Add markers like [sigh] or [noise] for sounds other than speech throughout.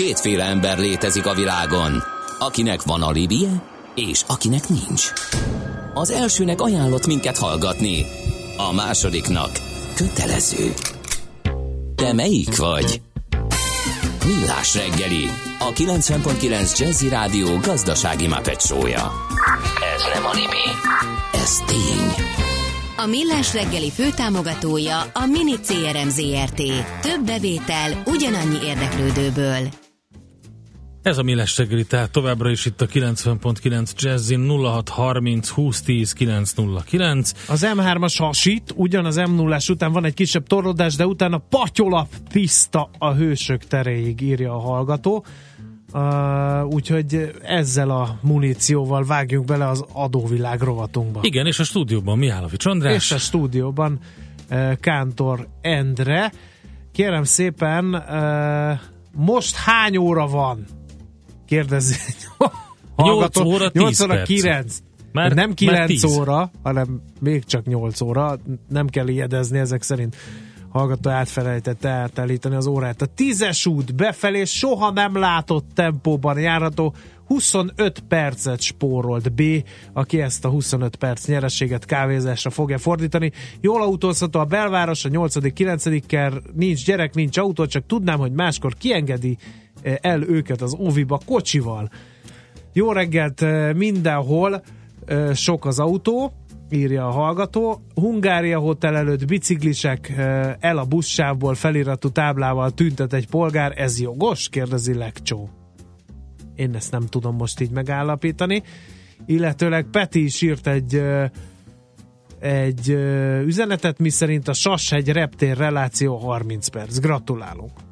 Kétféle ember létezik a világon, akinek van alibije, és akinek nincs. Az elsőnek ajánlott minket hallgatni, a másodiknak kötelező. Te melyik vagy? Millás reggeli, a 90.9 Jazzy Rádió gazdasági mapetsója. Ez nem animi, ez tény. A Millás reggeli főtámogatója a Mini CRM Zrt. Több bevétel ugyanannyi érdeklődőből. Ez a Millás reggeli, tehát továbbra is itt a 90.9 Jazzin 0630 2010 909. Az M3-as hasít, ugyan az m 0 után van egy kisebb torlódás, de utána patyolap tiszta a hősök teréig, írja a hallgató. Uh, úgyhogy ezzel a munícióval vágjunk bele az adóvilág rovatunkba. Igen, és a stúdióban Mihálovics András. És a stúdióban uh, Kántor Endre. Kérem szépen, uh, most hány óra van? Kérdezi. 8 óra 8 óra perc. 9. Már- nem már 9 10. óra, hanem még csak 8 óra. Nem kell ijedezni ezek szerint hallgató átfelejtette átállítani az órát. A tízes út befelé soha nem látott tempóban járható 25 percet spórolt B, aki ezt a 25 perc nyereséget kávézásra fogja fordítani. Jól autózható a belváros, a 8 9 ker nincs gyerek, nincs autó, csak tudnám, hogy máskor kiengedi el őket az óviba kocsival. Jó reggelt eh, mindenhol, eh, sok az autó, írja a hallgató. Hungária hotel előtt biciklisek eh, el a buszsávból feliratú táblával tüntet egy polgár. Ez jogos? kérdezi Lekcsó. Én ezt nem tudom most így megállapítani. Illetőleg Peti is írt egy egy üzenetet, mi szerint a Sashegy reptér reláció 30 perc. Gratulálunk!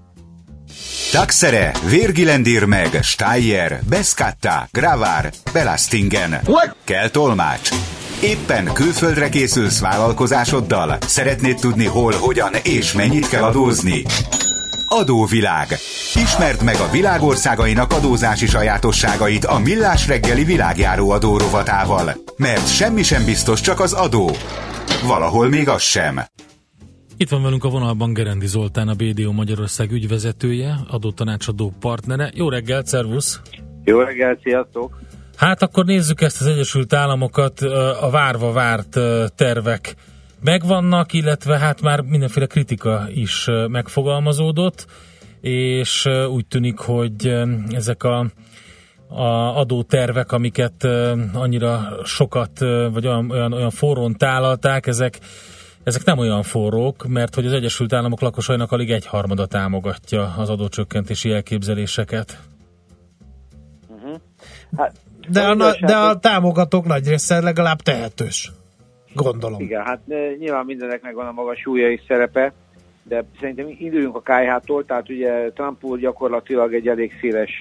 Taxere, Virgilendir meg, Steyer, Beskatta, Gravár, Belastingen. Kell tolmács. Éppen külföldre készülsz vállalkozásoddal? Szeretnéd tudni hol, hogyan és mennyit kell adózni? Adóvilág. Ismerd meg a világországainak adózási sajátosságait a Millás reggeli világjáró adórovatával. Mert semmi sem biztos, csak az adó. Valahol még az sem. Itt van velünk a vonalban Gerendi Zoltán, a BDO Magyarország ügyvezetője, adótanácsadó partnere. Jó reggelt, szervusz! Jó reggelt, sziasztok! Hát akkor nézzük ezt az Egyesült Államokat, a várva várt tervek megvannak, illetve hát már mindenféle kritika is megfogalmazódott, és úgy tűnik, hogy ezek a, a adótervek, amiket annyira sokat, vagy olyan, olyan, olyan forrón tálalták, ezek, ezek nem olyan forrók, mert hogy az Egyesült Államok lakosainak alig egyharmada támogatja az adócsökkentési elképzeléseket. Uh-huh. Hát, De a, na- de a támogatók nagy része legalább tehetős. Gondolom. Igen, hát nyilván mindennek megvan a maga súlya és szerepe, de szerintem induljunk a KH-tól, tehát ugye Trump úr gyakorlatilag egy elég széles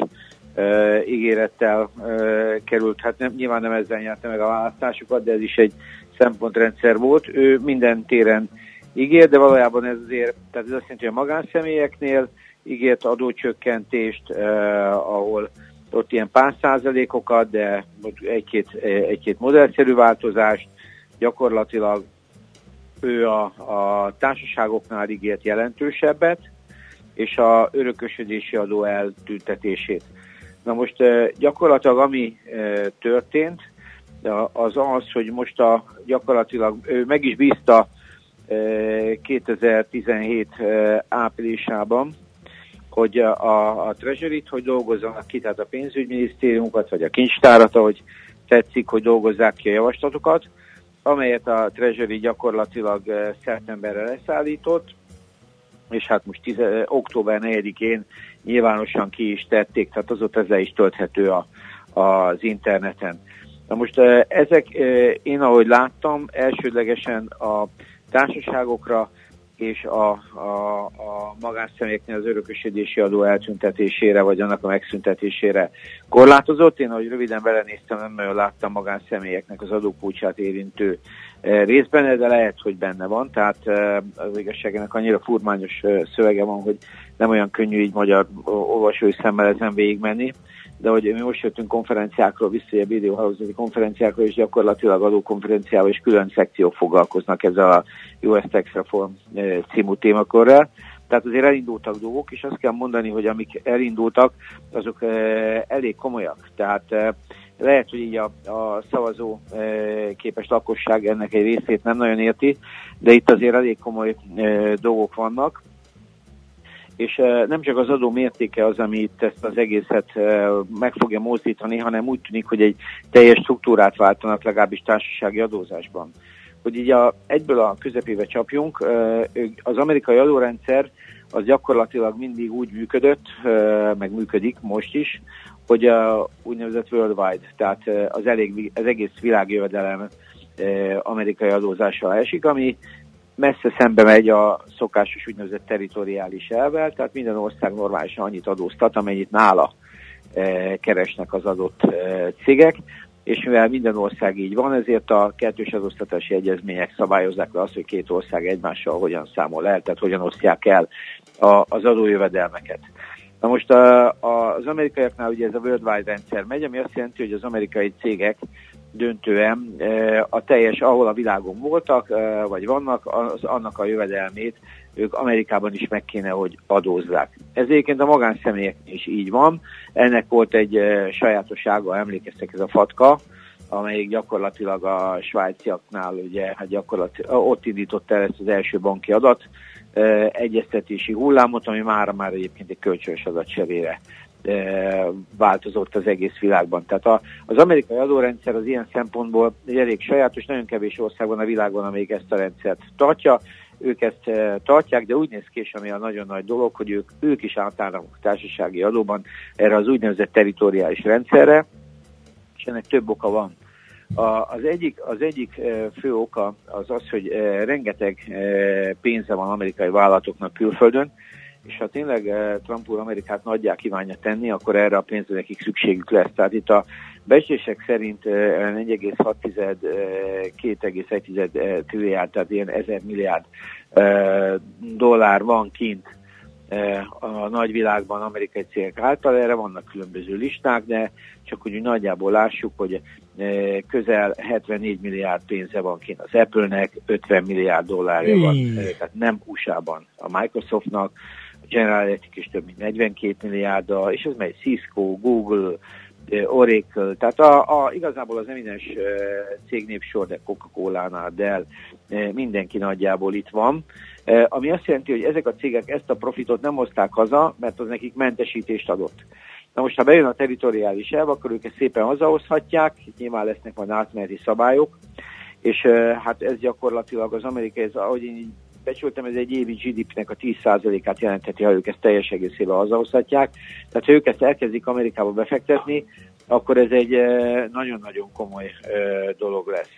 uh, ígérettel uh, került, hát nem, nyilván nem ezzel nyerte meg a választásokat, de ez is egy szempontrendszer volt. Ő minden téren ígér, de valójában ez azért, tehát ez azt jelenti, hogy a magánszemélyeknél ígért adócsökkentést, uh, ahol ott ilyen pár százalékokat, de egy-két, egy-két modellszerű változást, gyakorlatilag ő a, a társaságoknál ígért jelentősebbet, és a örökösödési adó eltüntetését. Na most eh, gyakorlatilag ami eh, történt, az az, hogy most a, gyakorlatilag ő meg is bízta 2017 áprilisában, hogy a, a Treasury-t, hogy dolgozzanak ki, tehát a pénzügyminisztériumokat, vagy a kincstárat, ahogy tetszik, hogy dolgozzák ki a javaslatokat, amelyet a Treasury gyakorlatilag szeptemberre leszállított, és hát most 10, október 4-én nyilvánosan ki is tették, tehát azóta ez le is tölthető a, az interneten. Na most ezek, én ahogy láttam, elsődlegesen a társaságokra és a, a, a magánszemélyeknél az örökösödési adó eltüntetésére, vagy annak a megszüntetésére korlátozott. Én, ahogy röviden belenéztem, nem nagyon láttam magánszemélyeknek az adókulcsát érintő részben, de lehet, hogy benne van. Tehát az igazságának annyira furmányos szövege van, hogy nem olyan könnyű így magyar olvasói szemmel ezen végigmenni de hogy mi most jöttünk konferenciákról, vissza a videóhálózati konferenciákról, és gyakorlatilag adókonferenciával és külön szekciók foglalkoznak ezzel a US Tax Reform című témakörrel. Tehát azért elindultak dolgok, és azt kell mondani, hogy amik elindultak, azok elég komolyak. Tehát lehet, hogy így a, a szavazó képes lakosság ennek egy részét nem nagyon érti, de itt azért elég komoly dolgok vannak és nem csak az adó mértéke az, ami itt ezt az egészet meg fogja mozdítani, hanem úgy tűnik, hogy egy teljes struktúrát váltanak legalábbis társasági adózásban. Hogy így a, egyből a közepébe csapjunk, az amerikai adórendszer az gyakorlatilag mindig úgy működött, meg működik most is, hogy a úgynevezett worldwide, tehát az, elég, az egész világjövedelem amerikai adózással esik, ami messze szembe megy a szokásos úgynevezett teritoriális elvel, tehát minden ország normálisan annyit adóztat, amennyit nála keresnek az adott cégek, és mivel minden ország így van, ezért a kettős adóztatási egyezmények szabályozzák le azt, hogy két ország egymással hogyan számol el, tehát hogyan osztják el a, az adójövedelmeket. Na most a, a, az amerikaiaknál ugye ez a worldwide rendszer megy, ami azt jelenti, hogy az amerikai cégek döntően e, a teljes, ahol a világon voltak, e, vagy vannak, az, annak a jövedelmét ők Amerikában is meg kéne, hogy adózzák. Ez egyébként a magánszemélyek is így van. Ennek volt egy e, sajátossága, emlékeztek ez a fatka, amelyik gyakorlatilag a svájciaknál ugye, hát gyakorlatilag ott indította el ezt az első banki adat egyeztetési hullámot, ami már már egyébként egy kölcsönös adatcserére változott az egész világban. Tehát a, az amerikai adórendszer az ilyen szempontból elég sajátos, nagyon kevés ország van a világon, amelyik ezt a rendszert tartja. Ők ezt tartják, de úgy néz ki, és ami a nagyon nagy dolog, hogy ők, ők is átállnak társasági adóban erre az úgynevezett teritoriális rendszerre, és ennek több oka van. A, az, egyik, az egyik fő oka az az, hogy rengeteg pénze van amerikai vállalatoknak külföldön, és ha tényleg Trump úr Amerikát nagyjá kívánja tenni, akkor erre a pénzre nekik szükségük lesz. Tehát itt a becslések szerint 4,6-2,1 trilliárd, tehát ilyen 1000 milliárd dollár van kint a nagyvilágban amerikai cégek által, erre vannak különböző listák, de csak úgy nagyjából lássuk, hogy közel 74 milliárd pénze van kint az Apple-nek, 50 milliárd dollárja van, tehát nem USA-ban a Microsoftnak, General Electric is több mint 42 milliárd, és ez megy Cisco, Google, Oracle, tehát a, a, igazából az eminens cégnévsor, de Coca-Cola-nál, Dell, mindenki nagyjából itt van, ami azt jelenti, hogy ezek a cégek ezt a profitot nem hozták haza, mert az nekik mentesítést adott. Na most, ha bejön a teritoriális elv, akkor ők ezt szépen hazahozhatják, nyilván lesznek majd átmeneti szabályok, és hát ez gyakorlatilag az amerikai, ez, ahogy én becsültem, ez egy évi GDP-nek a 10%-át jelentheti, ha ők ezt teljes egészében hazahozhatják. Tehát ha ők ezt elkezdik Amerikába befektetni, akkor ez egy nagyon-nagyon komoly dolog lesz.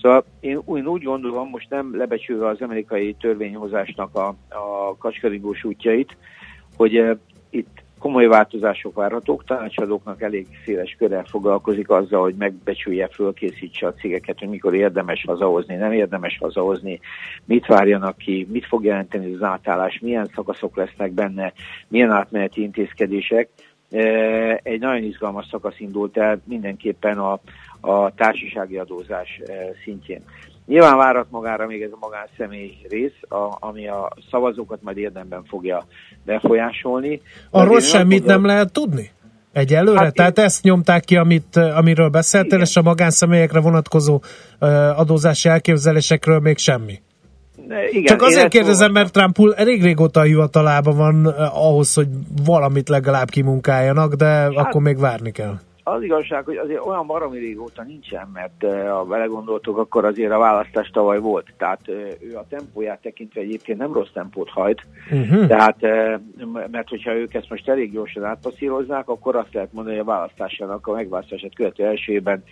Szóval én, én úgy gondolom, most nem lebecsülve az amerikai törvényhozásnak a, a kacskaringós útjait, hogy itt komoly változások várhatók, tanácsadóknak elég széles körrel foglalkozik azzal, hogy megbecsülje, fölkészítse a cégeket, hogy mikor érdemes hazahozni, nem érdemes hazahozni, mit várjanak ki, mit fog jelenteni az átállás, milyen szakaszok lesznek benne, milyen átmeneti intézkedések. E, egy nagyon izgalmas szakasz indult el mindenképpen a, a társasági adózás e, szintjén. Nyilván várat magára még ez a magánszemély rész, a, ami a szavazókat majd érdemben fogja befolyásolni. Arról semmit gondolom, nem lehet tudni? Egyelőre? Hát Tehát én... ezt nyomták ki, amit, amiről beszéltél, Igen. és a magánszemélyekre vonatkozó uh, adózási elképzelésekről még semmi? Igen, Csak azért kérdezem, mert Trump elég régóta a hivatalában van ahhoz, hogy valamit legalább kimunkáljanak, de hát, akkor még várni kell az igazság, hogy azért olyan baromi régóta nincsen, mert ha belegondoltok, akkor azért a választás tavaly volt. Tehát ő a tempóját tekintve egyébként nem rossz tempót hajt. Uh-huh. Tehát, mert hogyha ők ezt most elég gyorsan átpasszírozzák, akkor azt lehet mondani, hogy a választásának a megválasztását követő elsőben,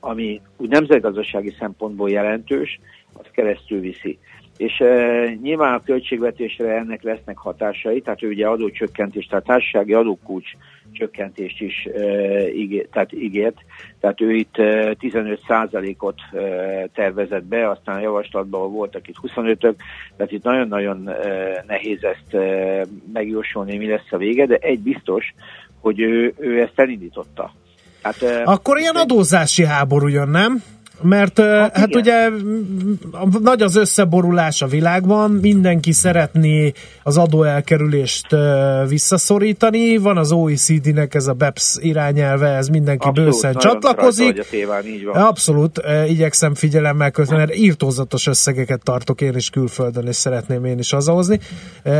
ami úgy nemzetgazdasági szempontból jelentős, az keresztül viszi és e, nyilván a költségvetésre ennek lesznek hatásai, tehát ő ugye adócsökkentés, tehát társasági adókulcs csökkentést is tehát ígért, tehát ő itt e, 15%-ot e, tervezett be, aztán a javaslatban voltak itt 25-ök, tehát itt nagyon-nagyon nehéz ezt megjósolni, mi lesz a vége, de egy biztos, hogy ő, ő ezt elindította. Hát, Akkor ilyen adózási háború jön, nem? Mert hát, hát ugye nagy az összeborulás a világban, mindenki szeretné az adóelkerülést visszaszorítani, van az OECD-nek ez a BEPS irányelve, ez mindenki Abszolút, bőszen csatlakozik. Téván, így van. Abszolút, igyekszem figyelemmel közben, mert írtózatos összegeket tartok én is külföldön, és szeretném én is hazahozni.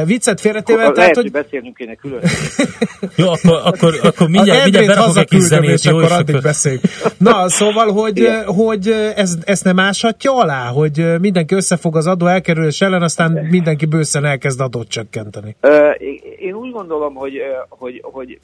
Viccet félretéve, tehát, lehet, hogy... beszélnünk kéne külön. [laughs] jó, akkor, akkor, akkor mindjárt, mindjárt berakok egy kis zenét, és akkor addig beszéljünk. Na, szóval, hogy, hogy ez, ezt nem áshatja alá, hogy mindenki összefog az adó elkerülés ellen, aztán mindenki bőszen elkezd adót csökkenteni? Én úgy gondolom, hogy, hogy, hogy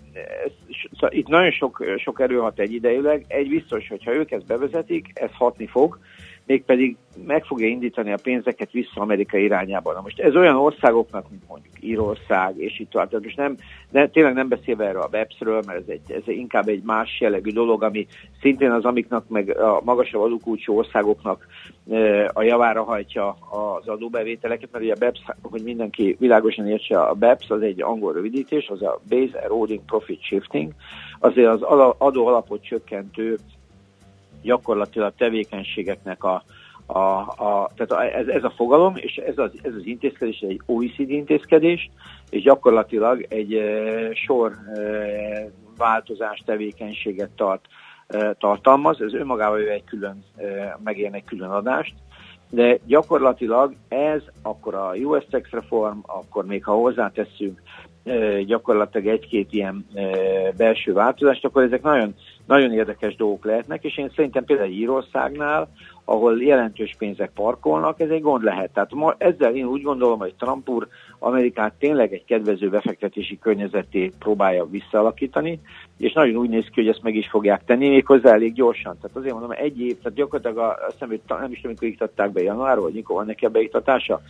ez, szóval itt nagyon sok, sok erő hat egy idejűleg. Egy biztos, hogyha ők ezt bevezetik, ez hatni fog mégpedig meg fogja indítani a pénzeket vissza Amerika irányába. Na most ez olyan országoknak, mint mondjuk Írország, és itt tovább. Most nem, nem, tényleg nem beszélve erről a BEPS-ről, mert ez, egy, ez inkább egy más jellegű dolog, ami szintén az amiknak, meg a magasabb adókulcsú országoknak e, a javára hajtja az adóbevételeket, mert ugye a BEPS, hogy mindenki világosan értse, a BEPS az egy angol rövidítés, az a Base Eroding Profit Shifting, azért az adó alapot csökkentő gyakorlatilag tevékenységeknek a, a, a tehát ez, ez a fogalom, és ez az, ez az intézkedés egy OECD intézkedés, és gyakorlatilag egy e, sor e, változás, tevékenységet tart, e, tartalmaz. Ez önmagában egy külön, e, megérne egy külön adást, de gyakorlatilag ez akkor a US tax reform, akkor még ha hozzátesszünk gyakorlatilag egy-két ilyen belső változást, akkor ezek nagyon, nagyon érdekes dolgok lehetnek, és én szerintem például Írországnál, ahol jelentős pénzek parkolnak, ez egy gond lehet. Tehát ma ezzel én úgy gondolom, hogy Trump úr Amerikát tényleg egy kedvező befektetési környezeté próbálja visszaalakítani, és nagyon úgy néz ki, hogy ezt meg is fogják tenni, méghozzá elég gyorsan. Tehát azért mondom, egy év, tehát gyakorlatilag a, azt nem, nem is tudom, mikor iktatták be januárról, vagy mikor van neki a beiktatása,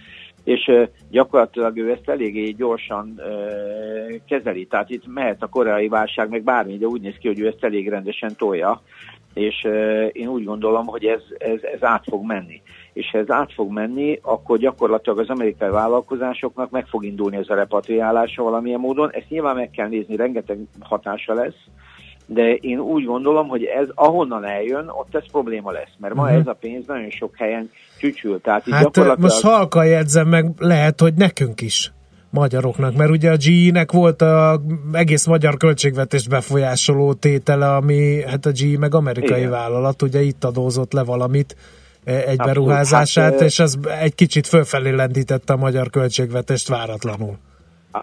és gyakorlatilag ő ezt eléggé gyorsan kezeli. Tehát itt mehet a koreai válság, meg bármi, de úgy néz ki, hogy ő ezt elég rendesen tolja, és én úgy gondolom, hogy ez, ez, ez át fog menni. És ha ez át fog menni, akkor gyakorlatilag az amerikai vállalkozásoknak meg fog indulni ez a repatriálása valamilyen módon. Ezt nyilván meg kell nézni, rengeteg hatása lesz, de én úgy gondolom, hogy ez ahonnan eljön, ott ez probléma lesz, mert ma uh-huh. ez a pénz nagyon sok helyen csücsül. Tehát hát gyakorlatilag... most halka jegyzem meg, lehet, hogy nekünk is magyaroknak, mert ugye a GE-nek volt a egész magyar költségvetést befolyásoló tétele, ami hát a GE meg amerikai Igen. vállalat, ugye itt adózott le valamit e, egy beruházását, hát, és ez egy kicsit fölfelé lendítette a magyar költségvetést váratlanul.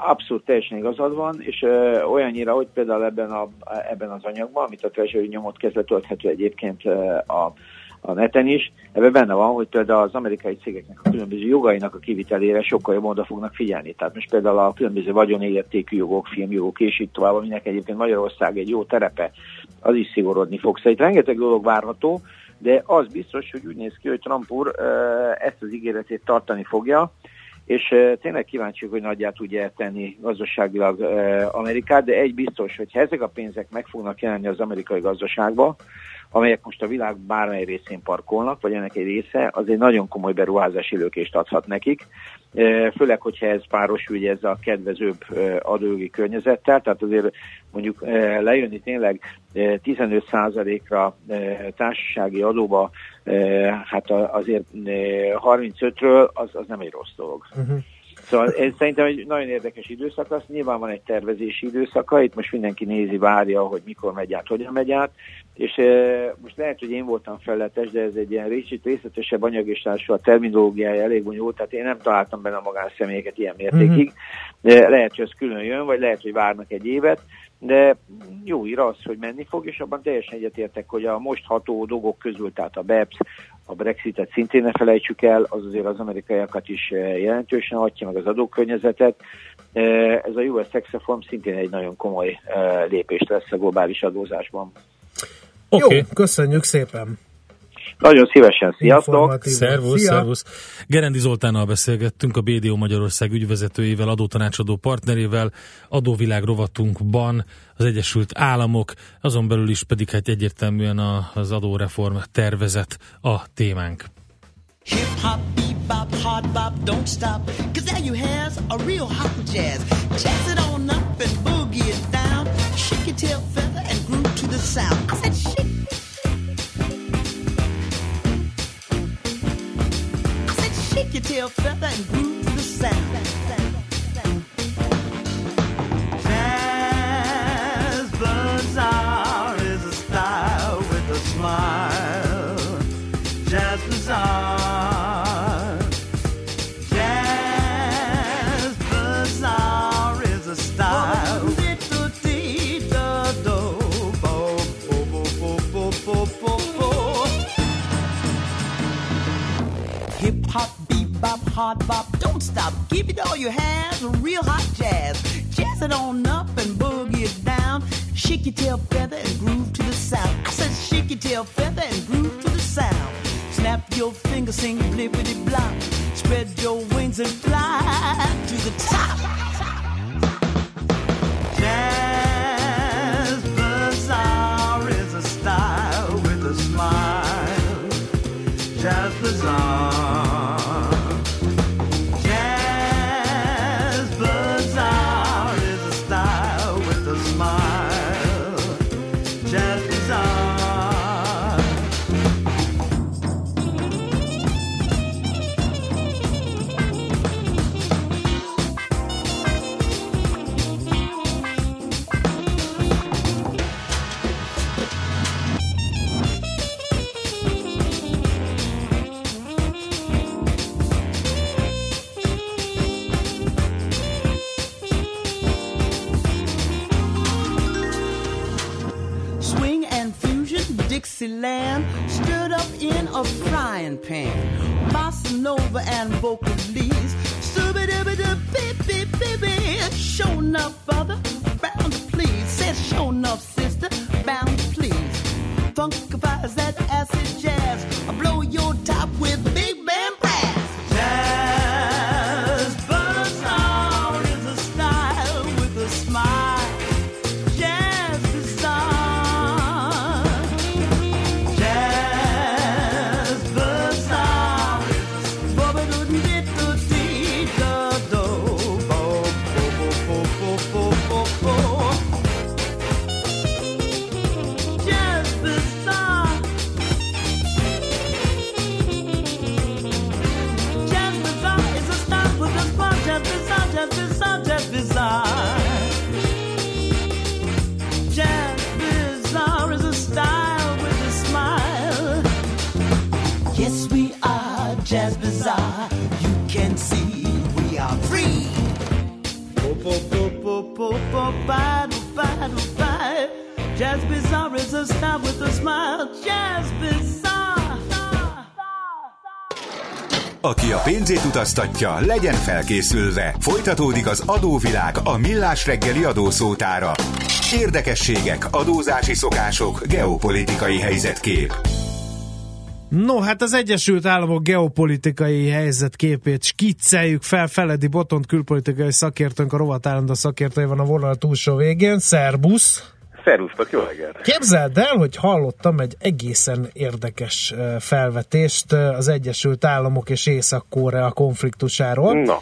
Abszolút teljesen igazad van, és ö, olyannyira, hogy például ebben, a, ebben az anyagban, amit a Treasury nyomott kezdve tölthető egyébként a, a neten is, ebben benne van, hogy például az amerikai cégeknek a különböző jogainak a kivitelére sokkal jobban oda fognak figyelni. Tehát most például a különböző vagyonértékű jogok, filmjogok és így tovább, aminek egyébként Magyarország egy jó terepe, az is szigorodni fog. Szóval itt rengeteg dolog várható, de az biztos, hogy úgy néz ki, hogy Trump úr ezt az ígéretét tartani fogja, és tényleg kíváncsiak, hogy nagyját tudja tenni gazdaságilag Amerikát, de egy biztos, hogy ha ezek a pénzek meg fognak jelenni az amerikai gazdaságba, amelyek most a világ bármely részén parkolnak, vagy ennek egy része, az egy nagyon komoly beruházási lökést adhat nekik, főleg, hogyha ez párosul ez a kedvezőbb adójogi környezettel, tehát azért mondjuk lejönni tényleg 15%-ra társasági adóba, hát azért 35-ről az, az nem egy rossz dolog. Uh-huh. Szóval ez szerintem egy nagyon érdekes időszak lesz. Nyilván van egy tervezési időszaka, itt most mindenki nézi, várja, hogy mikor megy át, hogyan megy át, és e, most lehet, hogy én voltam felletes, de ez egy ilyen kicsit részletesebb anyag, és a terminológiája elég bonyolult, tehát én nem találtam benne a magánszemélyeket ilyen mértékig. Mm-hmm. De lehet, hogy ez külön jön, vagy lehet, hogy várnak egy évet, de jó ír az, hogy menni fog, és abban teljesen egyetértek, hogy a most ható dolgok közül, tehát a BEPS, a Brexitet szintén ne felejtsük el, az azért az amerikaiakat is eh, jelentősen adja, meg az adókörnyezetet. Eh, ez a US Tax Reform szintén egy nagyon komoly eh, lépés lesz a globális adózásban. Oké, okay. köszönjük szépen! Nagyon szívesen, sziasztok! Szervusz, Szia. szervusz! Gerendi Zoltánnal beszélgettünk, a BDO Magyarország ügyvezetőjével, adótanácsadó partnerével, adóvilág rovatunkban az Egyesült Államok, azon belül is pedig hát egyértelműen az adóreform tervezet a témánk. Hip-hop, bebop, hard bop, don't stop, cause there you has a real hot jazz. Jazz it on up and boogie it down, shake your tail feather and groove to the sound. I said your tail feather and groove. Utaztatja, legyen felkészülve. Folytatódik az adóvilág a millás reggeli adószótára. Érdekességek, adózási szokások, geopolitikai helyzetkép. No, hát az Egyesült Államok geopolitikai helyzetképét skicceljük fel. Feledi Botont külpolitikai szakértőnk, a rovat szakértője van a vonal túlsó végén. Szerbusz! Szerusztok, jó reggelt! Képzeld el, hogy hallottam egy egészen érdekes felvetést az Egyesült Államok és Észak-Korea konfliktusáról. Na,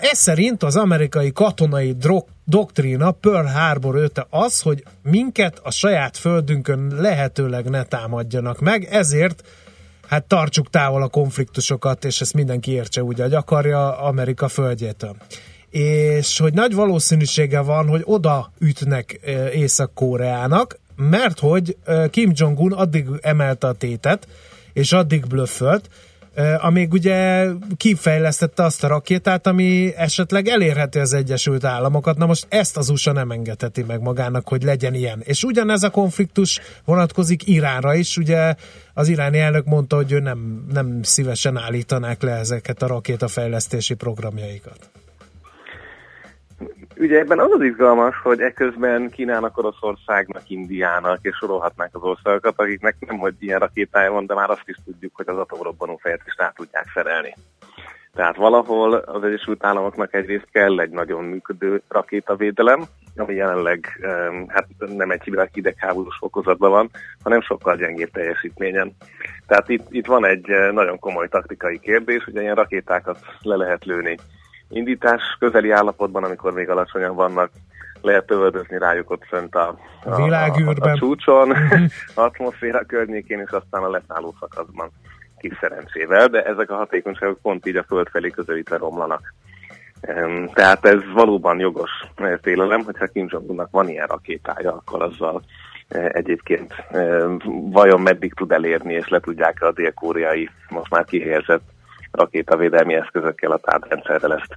Ez szerint az amerikai katonai drog, doktrína Pearl Harbor öte az, hogy minket a saját földünkön lehetőleg ne támadjanak meg, ezért hát tartsuk távol a konfliktusokat, és ezt mindenki értse úgy, hogy akarja Amerika földjétől. És hogy nagy valószínűsége van, hogy oda ütnek Észak-Koreának, mert hogy Kim Jong-un addig emelte a tétet, és addig blöffölt, amíg ugye kifejlesztette azt a rakétát, ami esetleg elérheti az Egyesült Államokat. Na most ezt az USA nem engedheti meg magának, hogy legyen ilyen. És ugyanez a konfliktus vonatkozik Iránra is. Ugye az iráni elnök mondta, hogy ő nem, nem szívesen állítanák le ezeket a rakétafejlesztési programjaikat. Ugye ebben az az izgalmas, hogy eközben Kínának, Oroszországnak, Indiának és sorolhatnánk az országokat, akiknek nem hogy ilyen rakétája van, de már azt is tudjuk, hogy az atomrobbanó fejet is rá tudják szerelni. Tehát valahol az Egyesült Államoknak egyrészt kell egy nagyon működő rakétavédelem, ami jelenleg hát nem egy hidegháborús fokozatban van, hanem sokkal gyengébb teljesítményen. Tehát itt, itt van egy eh, nagyon komoly taktikai kérdés, hogy ilyen rakétákat le lehet lőni indítás közeli állapotban, amikor még alacsonyan vannak, lehet tövöldözni rájuk ott fönt a, a, a, Világűrben. a csúcson, [laughs] atmoszféra környékén, és aztán a leszálló szakaszban kis szerencsével, de ezek a hatékonyságok pont így a föld felé közelítve romlanak. Tehát ez valóban jogos eh, félelem, hogyha Kim Jong-unnak van ilyen rakétája, akkor azzal eh, egyébként vajon meddig tud elérni, és le tudják a dél-koreai most már kihelyezett rakétavédelmi eszközökkel a tátrendszerrel ezt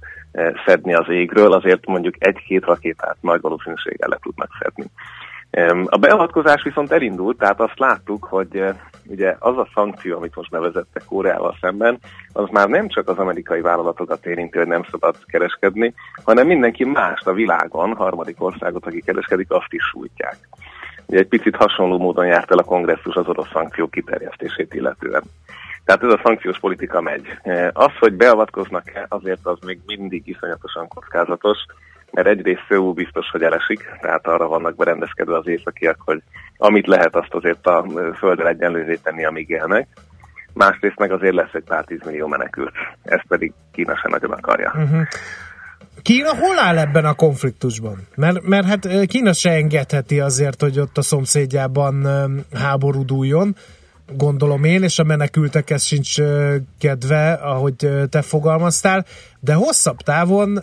szedni az égről, azért mondjuk egy-két rakétát nagy valószínűséggel le tudnak szedni. A beavatkozás viszont elindult, tehát azt láttuk, hogy eh, ugye az a szankció, amit most bevezettek Koreával szemben, az már nem csak az amerikai vállalatokat érinti, hogy nem szabad kereskedni, hanem mindenki mást a világon, harmadik országot, aki kereskedik, azt is sújtják. Ugye egy picit hasonló módon járt el a kongresszus az orosz szankciók kiterjesztését illetően. Tehát ez a szankciós politika megy. Eh, Az, hogy beavatkoznak-e, azért az még mindig iszonyatosan kockázatos, mert egyrészt Szöul biztos, hogy elesik, tehát arra vannak berendezkedve az északiak, hogy amit lehet, azt azért a földre egyenlővé tenni, amíg élnek. Másrészt meg azért lesz egy pár tízmillió menekült. Ezt pedig Kína sem nagyon akarja. Kína hol áll ebben a konfliktusban? Mert, mert hát Kína se engedheti azért, hogy ott a szomszédjában háború dúljon, gondolom én, és a menekültekhez sincs ö, kedve, ahogy te fogalmaztál, de hosszabb távon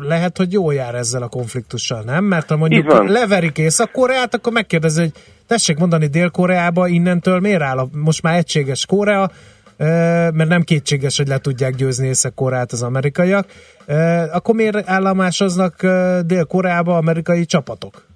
lehet, hogy jól jár ezzel a konfliktussal, nem? Mert ha mondjuk leverik Észak-Koreát, akkor megkérdezi, hogy tessék mondani Dél-Koreába, innentől miért áll a, most már egységes Korea, mert nem kétséges, hogy le tudják győzni Észak-Koreát az amerikaiak, akkor miért államásoznak ö, Dél-Koreába amerikai csapatok?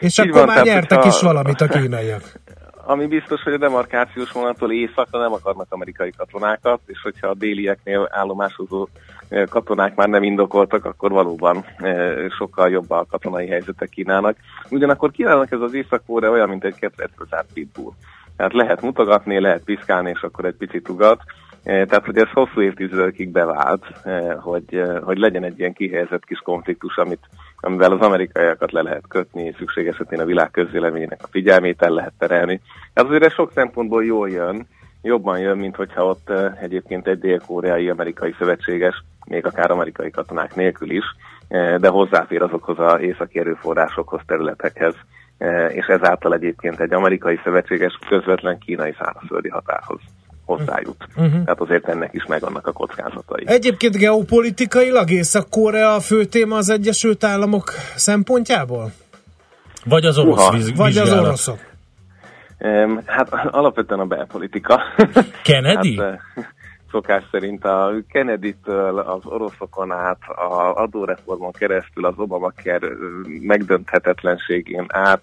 És Így akkor van, már nyertek hogyha- is valamit a kínaiak. [laughs] Ami biztos, hogy a demarkációs vonattól északra nem akarnak amerikai katonákat, és hogyha a délieknél állomásozó eh, katonák már nem indokoltak, akkor valóban eh, sokkal jobb a katonai helyzetek Kínának. Ugyanakkor Kínának ez az észak olyan, mint egy ketrecbe zárt pitbull. Tehát lehet mutogatni, lehet piszkálni, és akkor egy picit ugat. Eh, Tehát, hogy ez hosszú évtizedekig bevált, eh, hogy, eh, hogy legyen egy ilyen kihelyezett kis konfliktus, amit, amivel az amerikaiakat le lehet kötni, szükség esetén a világ közvéleményének a figyelmét el lehet terelni. Ez azért sok szempontból jól jön, jobban jön, mint hogyha ott egyébként egy dél-koreai amerikai szövetséges, még akár amerikai katonák nélkül is, de hozzáfér azokhoz az északi erőforrásokhoz, területekhez, és ezáltal egyébként egy amerikai szövetséges közvetlen kínai szárazföldi határhoz hozzájut. Uh-huh. Tehát azért ennek is megvannak a kockázatai. Egyébként geopolitikailag Észak-Korea a fő téma az Egyesült Államok szempontjából? Vagy az orosz Uha. víz, Vagy az oroszok? Em, Hát alapvetően a belpolitika. [laughs] Kennedy? Hát, eh, szokás szerint a Kennedy-től az oroszokon át, a adóreformon keresztül az Obamacare eh, megdönthetetlenségén át,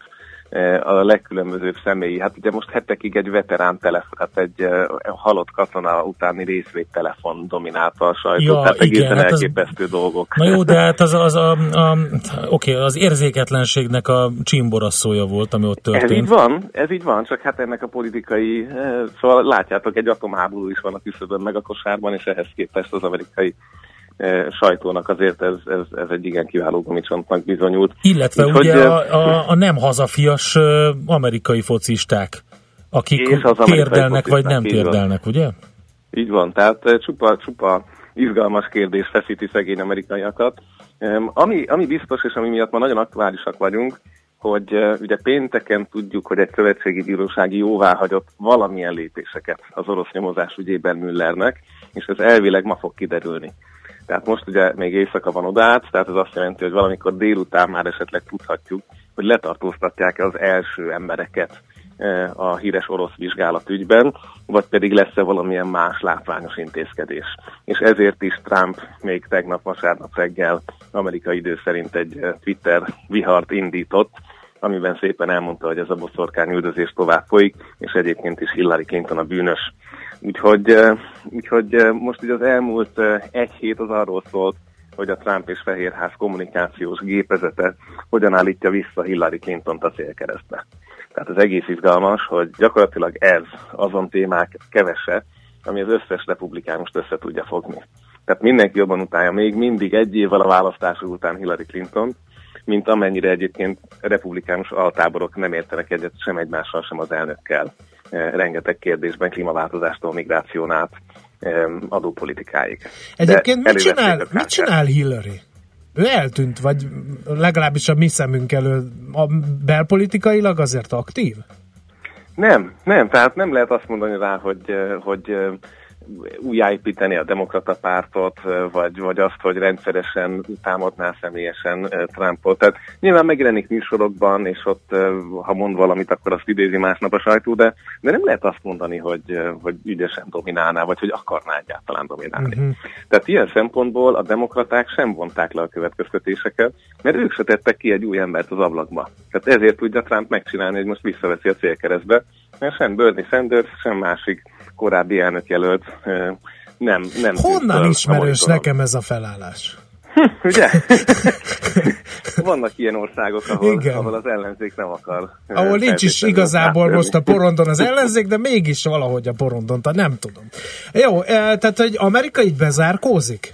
a legkülönbözőbb személyi. Hát ugye most hetekig egy veterán telefon, hát egy eh, halott katona utáni részvételefon dominálta a sajtót, Ja, tehát igen, egészen hát az- elképesztő dolgok. Na jó, de hát az, az a, a, oké, az érzéketlenségnek a csimborasszója volt, ami ott Ez így történt. van, ez így van, csak hát ennek a politikai, eh, szóval látjátok, egy atomháború is van a küszöbön meg a kosárban, és ehhez képest az amerikai eh, sajtónak azért ez, ez, ez egy igen kiváló gumicsontnak bizonyult. Illetve Úgyhogy, ugye eh, a, a, a nem hazafias ö, amerikai focisták, akik térdelnek vagy nem így térdelnek, ugye? Így van, tehát eh, csupa, csupa izgalmas kérdés feszíti szegény amerikaiakat. Ami, ami biztos, és ami miatt ma nagyon aktuálisak vagyunk, hogy ugye pénteken tudjuk, hogy egy szövetségi bírósági jóvá hagyott valamilyen lépéseket az orosz nyomozás ügyében Müllernek, és ez elvileg ma fog kiderülni. Tehát most ugye még éjszaka van odát, tehát ez azt jelenti, hogy valamikor délután már esetleg tudhatjuk, hogy letartóztatják-e az első embereket eh, a híres orosz vizsgálat ügyben, vagy pedig lesz-e valamilyen más látványos intézkedés. És ezért is Trump még tegnap vasárnap reggel amerikai idő szerint egy eh, Twitter vihart indított, amiben szépen elmondta, hogy ez a boszorkány üldözés tovább folyik, és egyébként is Hillary Clinton a bűnös. Úgyhogy, eh, úgyhogy eh, most ugye az elmúlt eh, egy hét az arról szólt, hogy a Trump és Fehérház kommunikációs gépezete hogyan állítja vissza Hillary Clinton-t a célkeresztbe. Tehát az egész izgalmas, hogy gyakorlatilag ez azon témák kevese, ami az összes republikánust össze tudja fogni. Tehát mindenki jobban utálja még mindig egy évvel a választások után Hillary Clinton, mint amennyire egyébként republikánus altáborok nem értenek egyet sem egymással, sem az elnökkel. Eh, Rengeteg kérdésben, klímaváltozástól, migráción át, eh, adópolitikáig. De Egyébként mit elővették csinál, mit csinál Hillary? Ő eltűnt, vagy legalábbis a mi szemünk elől a belpolitikailag azért aktív? Nem, nem, tehát nem lehet azt mondani rá, hogy, eh, hogy újjáépíteni a demokrata pártot, vagy, vagy azt, hogy rendszeresen támadná személyesen Trumpot. Tehát nyilván megjelenik műsorokban, és ott, ha mond valamit, akkor azt idézi másnap a sajtó, de, de nem lehet azt mondani, hogy, hogy ügyesen dominálná, vagy hogy akarná egyáltalán dominálni. Uh-huh. Tehát ilyen szempontból a demokraták sem vonták le a következtetéseket, mert ők se tettek ki egy új embert az ablakba. Tehát ezért tudja Trump megcsinálni, hogy most visszaveszi a célkeresztbe, mert sem Bernie Sanders, sem másik korábbi elnökjelölt nem, nem Honnan ismerős nekem ez a felállás? [laughs] Ugye? [laughs] Vannak ilyen országok, ahol, Igen. ahol az ellenzék nem akar. Ahol nincs is igazából most a porondon az ellenzék, de mégis valahogy a porondon, tehát nem tudom. Jó, tehát hogy Amerika így bezárkózik?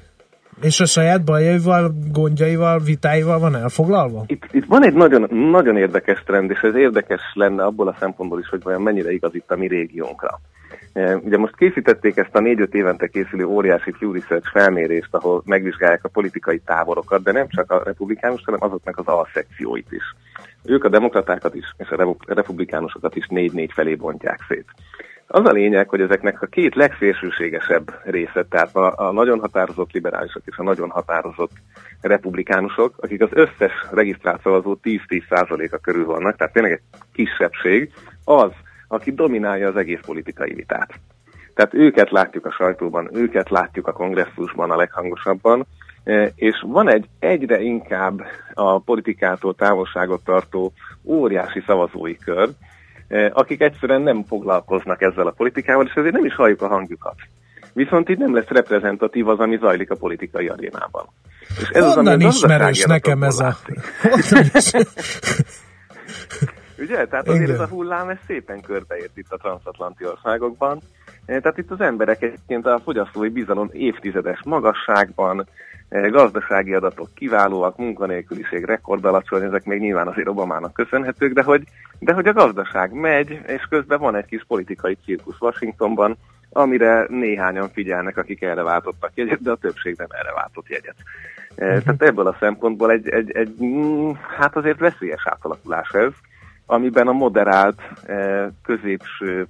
És a saját bajaival, gondjaival, vitáival van elfoglalva? Itt, itt van egy nagyon, nagyon érdekes trend, és ez érdekes lenne abból a szempontból is, hogy vajon mennyire igaz itt a mi régiónkra. E, ugye most készítették ezt a négy-öt évente készülő óriási Pew Research felmérést, ahol megvizsgálják a politikai táborokat, de nem csak a republikánus, hanem azoknak az alszekcióit is. Ők a demokratákat is, és a republikánusokat is négy-négy felé bontják szét. Az a lényeg, hogy ezeknek a két legszélsőségesebb része, tehát a, a nagyon határozott liberálisok és a nagyon határozott republikánusok, akik az összes regisztrált szavazó 10-10%-a körül vannak, tehát tényleg egy kisebbség, az, aki dominálja az egész politikai vitát. Tehát őket látjuk a sajtóban, őket látjuk a kongresszusban a leghangosabban, e, és van egy egyre inkább a politikától távolságot tartó óriási szavazói kör, akik egyszerűen nem foglalkoznak ezzel a politikával, és ezért nem is halljuk a hangjukat. Viszont itt nem lesz reprezentatív az, ami zajlik a politikai arénában. És ez Honnan az, ismerős nekem ez a... [laughs] Ugye? Tehát azért Igen. ez a hullám ez szépen körbeért itt a transatlanti országokban. Eh, tehát itt az emberek egyébként a fogyasztói bizalom évtizedes magasságban, gazdasági adatok kiválóak, munkanélküliség rekord alacsony, ezek még nyilván azért Obamának köszönhetők, de hogy, de hogy a gazdaság megy, és közben van egy kis politikai cirkusz Washingtonban, amire néhányan figyelnek, akik erre váltottak jegyet, de a többség nem erre váltott jegyet. Uh-huh. Tehát ebből a szempontból egy, egy, egy, mm, hát azért veszélyes átalakulás ez, amiben a moderált eh, középső eh,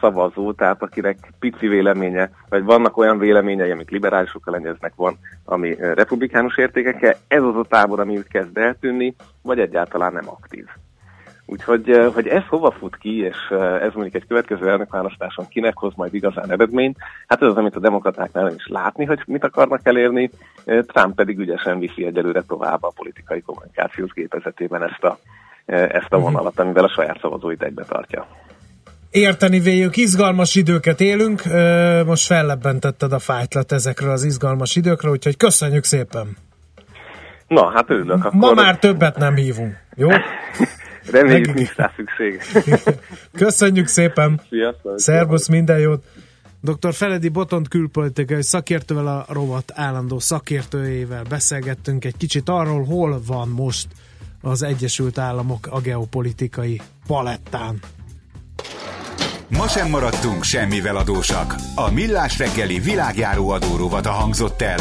szavazó, tehát akinek pici véleménye, vagy vannak olyan véleményei, amik liberálisokkal lenyeznek, van, ami eh, republikánus értékekkel, ez az a tábor, ami úgy kezd eltűnni, vagy egyáltalán nem aktív. Úgyhogy hogy ez hova fut ki, és ez mondjuk egy következő elnökválasztáson kinek hoz majd igazán eredményt, hát ez az, amit a demokratáknál nem is látni, hogy mit akarnak elérni, Trump pedig ügyesen viszi egyelőre tovább a politikai kommunikációs gépezetében ezt a ezt a vonalat, amivel a saját szavazóit egybe tartja. Érteni véljük, izgalmas időket élünk, most fellebbentetted a fájtlat ezekről az izgalmas időkről, úgyhogy köszönjük szépen! Na, hát örülök. Akkor... Ma már többet nem hívunk, jó? [laughs] Reméljük, nincs rá szükség. [laughs] Köszönjük szépen! Sziasztok! Szervusz, minden jót! Dr. Feledi Botont külpolitikai szakértővel, a rovat állandó szakértőjével beszélgettünk egy kicsit arról, hol van most az Egyesült Államok a geopolitikai palettán. Ma sem maradtunk semmivel adósak. A Millás reggeli világjáró adórovat hangzott el.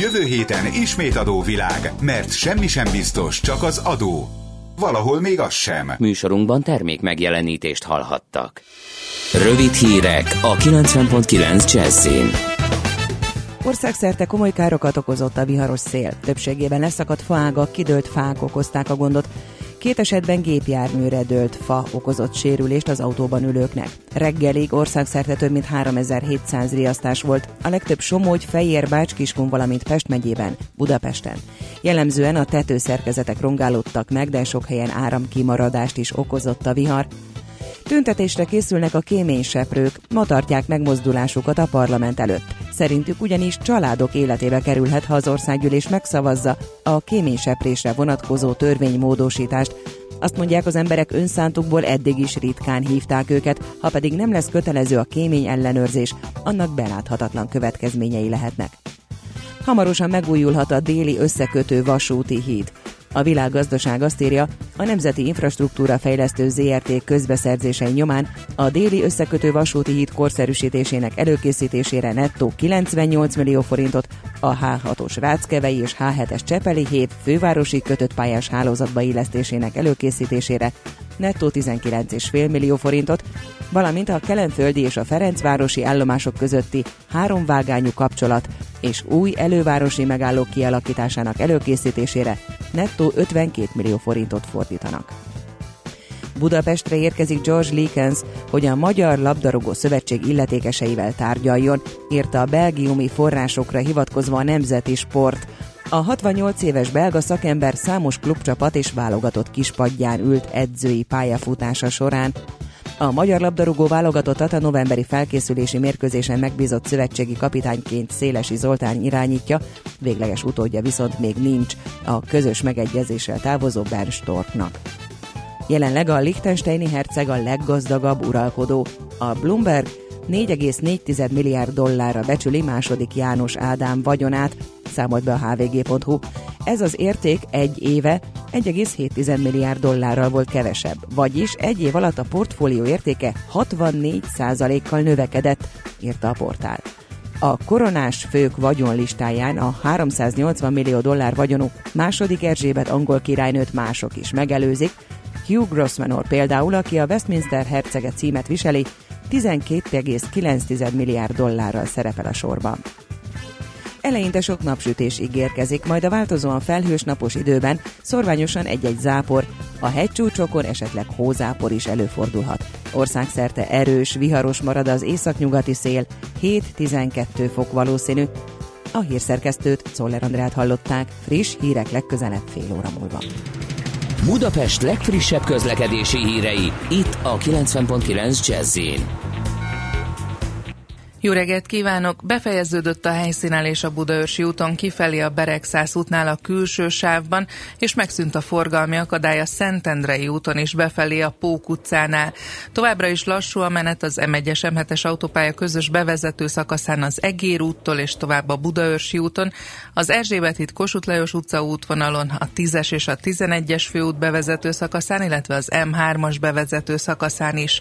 Jövő héten ismét adóvilág, mert semmi sem biztos, csak az adó. Valahol még az sem. Műsorunkban termék megjelenítést hallhattak. Rövid hírek a 90.9 Jazzin. Országszerte komoly károkat okozott a viharos szél. Többségében leszakadt faágak, kidőlt fák okozták a gondot. Két esetben gépjárműre dőlt fa okozott sérülést az autóban ülőknek. Reggelig országszerte több mint 3700 riasztás volt, a legtöbb Somogy, Fejér, Bács-Kiskun, valamint Pest megyében, Budapesten. Jellemzően a tetőszerkezetek rongálódtak meg, de sok helyen áramkimaradást is okozott a vihar. Tüntetésre készülnek a kéményseprők, ma tartják megmozdulásukat a parlament előtt. Szerintük ugyanis családok életébe kerülhet, ha az országgyűlés megszavazza a kéményseprésre vonatkozó törvénymódosítást, azt mondják, az emberek önszántukból eddig is ritkán hívták őket, ha pedig nem lesz kötelező a kémény ellenőrzés, annak beláthatatlan következményei lehetnek. Hamarosan megújulhat a déli összekötő vasúti híd. A világgazdaság azt írja, a Nemzeti Infrastruktúra Fejlesztő ZRT közbeszerzései nyomán a déli összekötő vasúti híd korszerűsítésének előkészítésére nettó 98 millió forintot, a H6-os Ráckevei és H7-es Csepeli híd fővárosi kötött pályás hálózatba illesztésének előkészítésére nettó 19,5 millió forintot, valamint a Kelenföldi és a Ferencvárosi állomások közötti háromvágányú kapcsolat és új elővárosi megállók kialakításának előkészítésére nettó 52 millió forintot fordítanak. Budapestre érkezik George Likens, hogy a Magyar Labdarúgó Szövetség illetékeseivel tárgyaljon, írta a belgiumi forrásokra hivatkozva a Nemzeti Sport. A 68 éves belga szakember számos klubcsapat és válogatott kispadján ült edzői pályafutása során. A magyar labdarúgó válogatottat a novemberi felkészülési mérkőzésen megbízott szövetségi kapitányként Szélesi Zoltán irányítja, végleges utódja viszont még nincs a közös megegyezéssel távozó Bern Storknak. Jelenleg a Liechtensteini herceg a leggazdagabb uralkodó. A Bloomberg 4,4 milliárd dollárra becsüli második János Ádám vagyonát, számolt be a hvg.hu. Ez az érték egy éve 1,7 milliárd dollárral volt kevesebb, vagyis egy év alatt a portfólió értéke 64 kal növekedett, írta a portál. A koronás fők vagyonlistáján a 380 millió dollár vagyonú második Erzsébet angol királynőt mások is megelőzik, Hugh Grossmanor például, aki a Westminster hercege címet viseli, 12,9 milliárd dollárral szerepel a sorban. Eleinte sok napsütés ígérkezik, majd a változóan felhős napos időben szorványosan egy-egy zápor, a hegycsúcsokon esetleg hózápor is előfordulhat. Országszerte erős, viharos marad az északnyugati szél, 7-12 fok valószínű. A hírszerkesztőt, Szoller Andrát hallották, friss hírek legközelebb fél óra múlva. Budapest legfrissebb közlekedési hírei, itt a 90.9 jazz jó reggelt kívánok! Befejeződött a helyszínelés a Budaörsi úton kifelé a Beregszász útnál a külső sávban, és megszűnt a forgalmi akadály a Szentendrei úton is befelé a Pók utcánál. Továbbra is lassú a menet az M1-es M7-es autópálya közös bevezető szakaszán az Egér úttól és tovább a Budaörsi úton, az Erzsébet híd Kossuth Lajos utca útvonalon, a 10-es és a 11-es főút bevezető szakaszán, illetve az M3-as bevezető szakaszán is.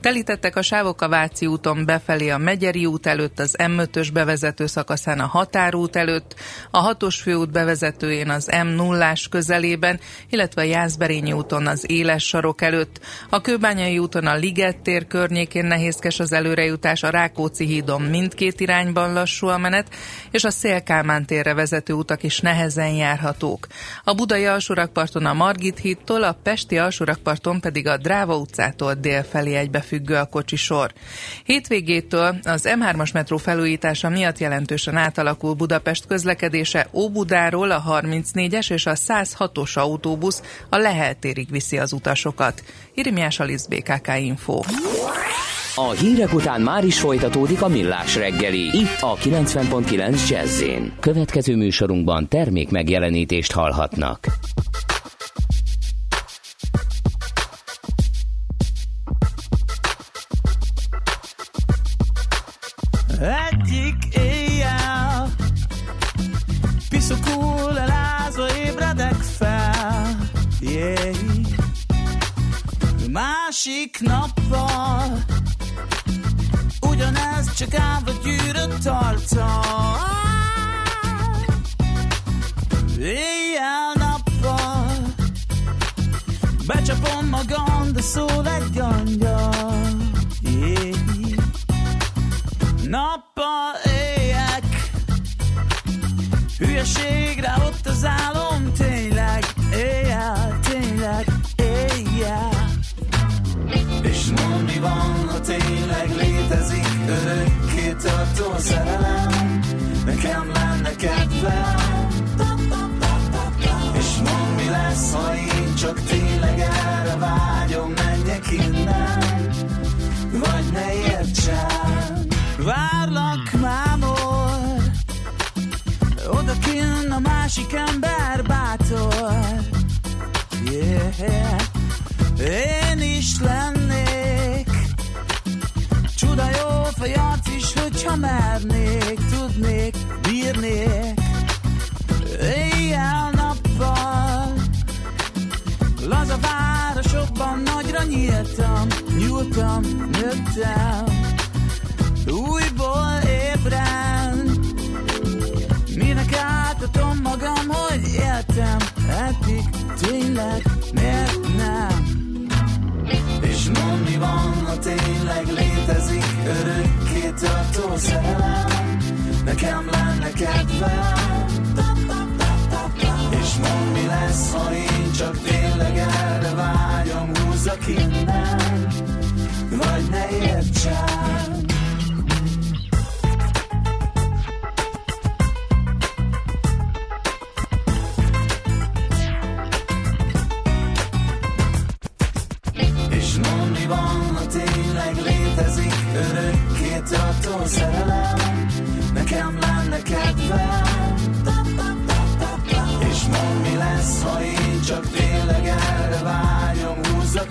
Telítettek a sávok a Váci úton befelé a Megyeri út előtt, az M5-ös bevezető szakaszán a Határút előtt, a 6-os főút bevezetőjén az M0-ás közelében, illetve a Jászberényi úton az Éles sarok előtt. A Kőbányai úton a Liget tér környékén nehézkes az előrejutás, a Rákóczi hídon mindkét irányban lassú a menet, és a Szélkálmán térre vezető utak is nehezen járhatók. A Budai alsórakparton a Margit hídtól, a Pesti alsórakparton pedig a Dráva utcától dél felé egybe függő a kocsisor. Hétvégétől az M3-as metró felújítása miatt jelentősen átalakul Budapest közlekedése Óbudáról a 34-es és a 106-os autóbusz a Lehel térig viszi az utasokat. Irimiás Alisz BKK Info. A hírek után már is folytatódik a millás reggeli, itt a 90.9 jazz Következő műsorunkban termék megjelenítést hallhatnak. Piszokul elázva ébredek fel yeah. Másik nappal Ugyanez csak állva gyűrött tartal Éjjel-nappal Becsapom magam, de szól egy angyal yeah. Nappal éjek Hülyeségre ott az álom Tényleg, éjjel, tényleg, éjjel. És mondd mi van, ha tényleg létezik Örökké tartó szerelem. Nekem lenne kedvem. És mondd mi lesz, ha én csak tényleg erre vágyom Menjek innen. Vagy ne értsem másik ember bátor. Yeah. Én is lennék. Csuda jó fejart is, hogyha mernék Tudnék, bírnék. Éjjel-nappal Laza városokban nagyra nyíltam Nyúltam, nőttem alkotom magam, hogy éltem. Eddig Tényleg, miért nem? És mond mi van, ha tényleg létezik Örökké tartó szerelem? Nekem lenne kedvem. És mond mi lesz, ha én csak tényleg erre vágyom? Húzzak innen, vagy ne értsen.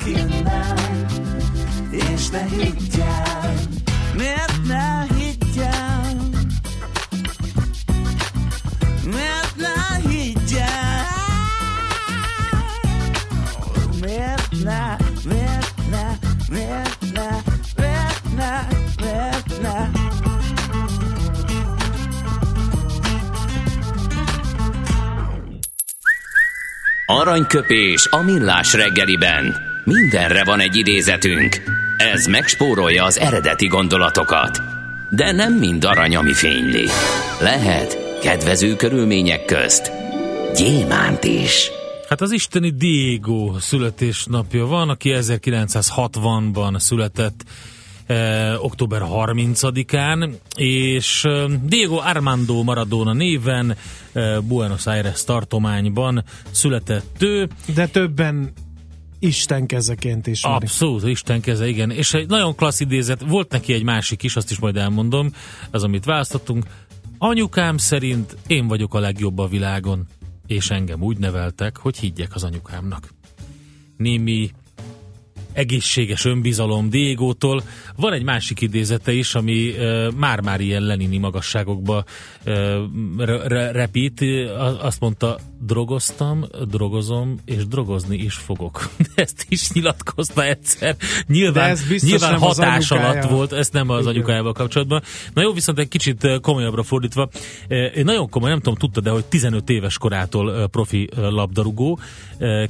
Innen, és ne higgyel, miért ne higgyel, miért ne higgyel, miért ne, miért ne, miért. Aranyköpés a millás reggeliben. Mindenre van egy idézetünk. Ez megspórolja az eredeti gondolatokat. De nem mind arany, ami fényli. Lehet kedvező körülmények közt gyémánt is. Hát az isteni Diego születésnapja van, aki 1960-ban született eh, október 30-án, és eh, Diego Armando Maradona néven eh, Buenos Aires tartományban született ő. De többen Isten kezeként is. Abszolút, Isten keze, igen. És egy nagyon klassz idézet, volt neki egy másik is, azt is majd elmondom, az, amit választottunk. Anyukám szerint én vagyok a legjobb a világon, és engem úgy neveltek, hogy higgyek az anyukámnak. Némi egészséges önbizalom Diégótól. Van egy másik idézete is, ami már-már ilyen lenini magasságokba re- repít. Azt mondta, drogoztam, drogozom, és drogozni is fogok. [laughs] Ezt is nyilatkozta egyszer. Nyilván, ez biztos nyilván hatás alatt volt, ezt nem az Igen. anyukájával kapcsolatban. Na jó, viszont egy kicsit komolyabbra fordítva. Én nagyon komoly, nem tudom, tudtad de hogy 15 éves korától profi labdarúgó.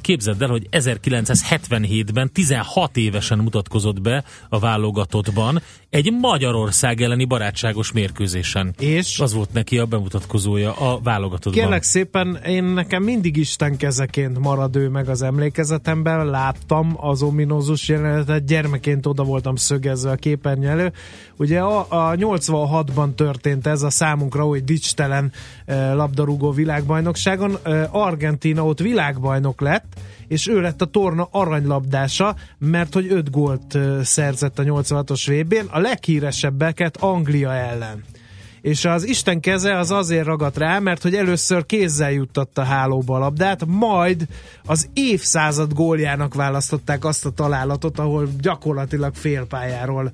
Képzeld el, hogy 1977-ben 16 évesen mutatkozott be a válogatottban egy Magyarország elleni barátságos mérkőzésen. És? Az volt neki a bemutatkozója a válogatottban. Kérlek szépen, én nekem mindig Isten kezeként marad ő meg az emlékezetemben, láttam az ominózus jelenetet, gyermekként oda voltam szögezve a képernyő elő. Ugye a, a 86-ban történt ez a számunkra oly dicstelen eh, labdarúgó világbajnokságon. Eh, Argentina ott világbajnok lett, és ő lett a torna aranylabdása, mert hogy 5 gólt eh, szerzett a 86-os VB-n, a leghíresebbeket Anglia ellen és az Isten keze az azért ragadt rá, mert hogy először kézzel juttatta hálóba a labdát, majd az évszázad góljának választották azt a találatot, ahol gyakorlatilag félpályáról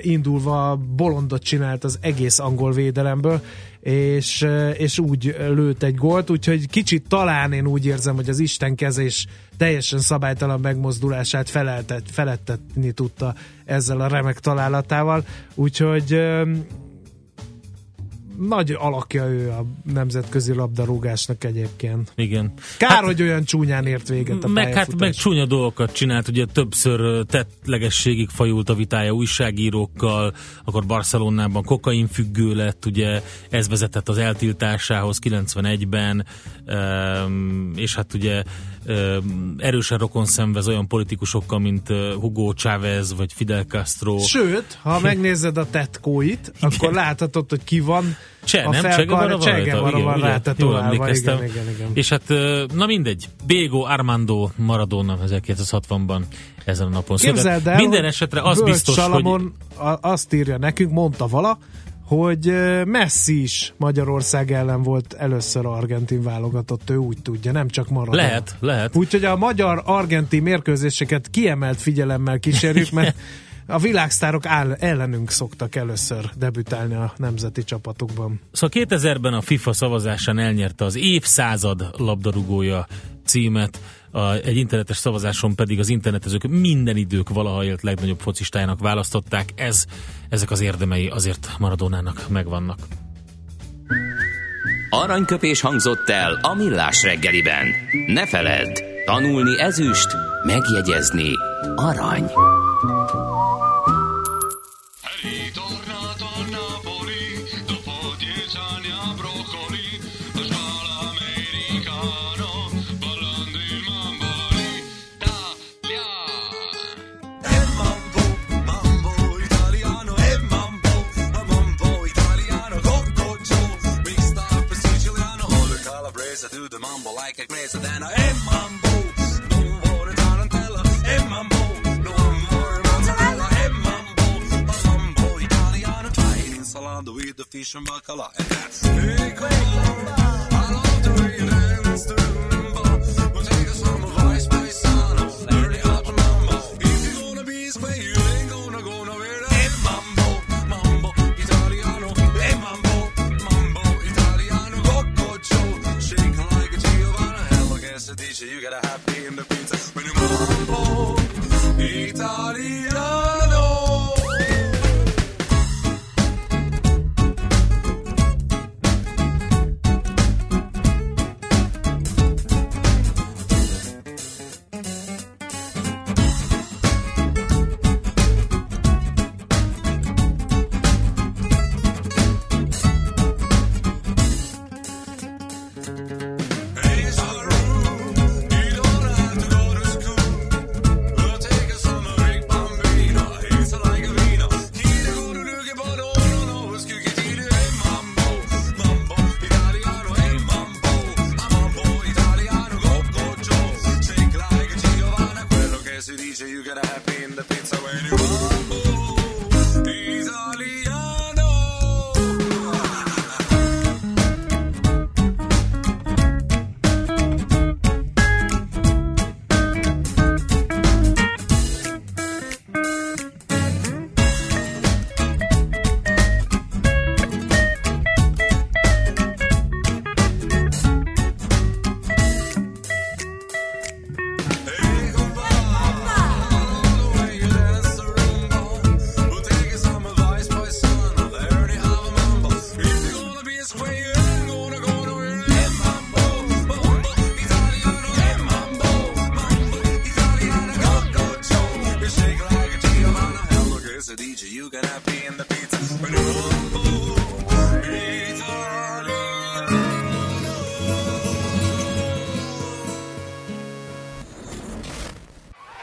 indulva bolondot csinált az egész angol védelemből, és, és úgy lőtt egy gólt, úgyhogy kicsit talán én úgy érzem, hogy az Isten keze is teljesen szabálytalan megmozdulását feleltet, felettetni tudta ezzel a remek találatával, úgyhogy nagy alakja ő a nemzetközi labdarúgásnak egyébként. Igen. Kár, hát, hogy olyan csúnyán ért véget a meg, hát, meg csúnya dolgokat csinált, ugye többször tettlegességig fajult a vitája újságírókkal, akkor Barcelonában kokain függő lett, ugye ez vezetett az eltiltásához 91-ben, öm, és hát ugye erősen rokon szenvez olyan politikusokkal, mint Hugo Chávez vagy Fidel Castro. Sőt, ha megnézed a tetkóit, [laughs] akkor láthatod, hogy ki van Cseh, a nem? Guevara van Igen, rá tetoválva. Igen, igen, igen. És hát, na mindegy, Diego Armando Maradona 1960-ban ezen a napon született. Minden hogy esetre az Bölcs biztos, hogy Salamon a- azt írja nekünk, mondta vala, hogy Messi is Magyarország ellen volt először argentin válogatott, ő úgy tudja, nem csak Maradona. lehet, lehet. Úgyhogy a magyar-argentin mérkőzéseket kiemelt figyelemmel kísérjük, mert a világsztárok áll, ellenünk szoktak először debütálni a nemzeti csapatokban. Szóval 2000-ben a FIFA szavazásán elnyerte az évszázad labdarúgója címet, a, egy internetes szavazáson pedig az internetezők minden idők valaha élt legnagyobb focistájának választották. Ez, ezek az érdemei azért Maradonának megvannak. Aranyköpés hangzott el a millás reggeliben. Ne feledd, tanulni ezüst, megjegyezni arany. the weed, the fish, and bacala. And that's. Big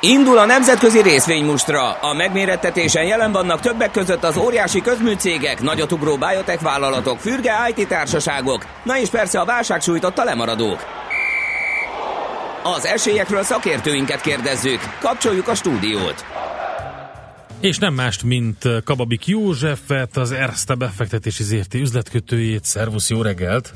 Indul a nemzetközi részvénymustra. A megmérettetésen jelen vannak többek között az óriási közműcégek, nagyotugró biotech vállalatok, fürge IT társaságok, na és persze a válság sújtotta lemaradók. Az esélyekről szakértőinket kérdezzük. Kapcsoljuk a stúdiót. És nem mást, mint Kababik Józsefet, az Erste befektetési ZRT üzletkötőjét. Szervusz, jó reggelt!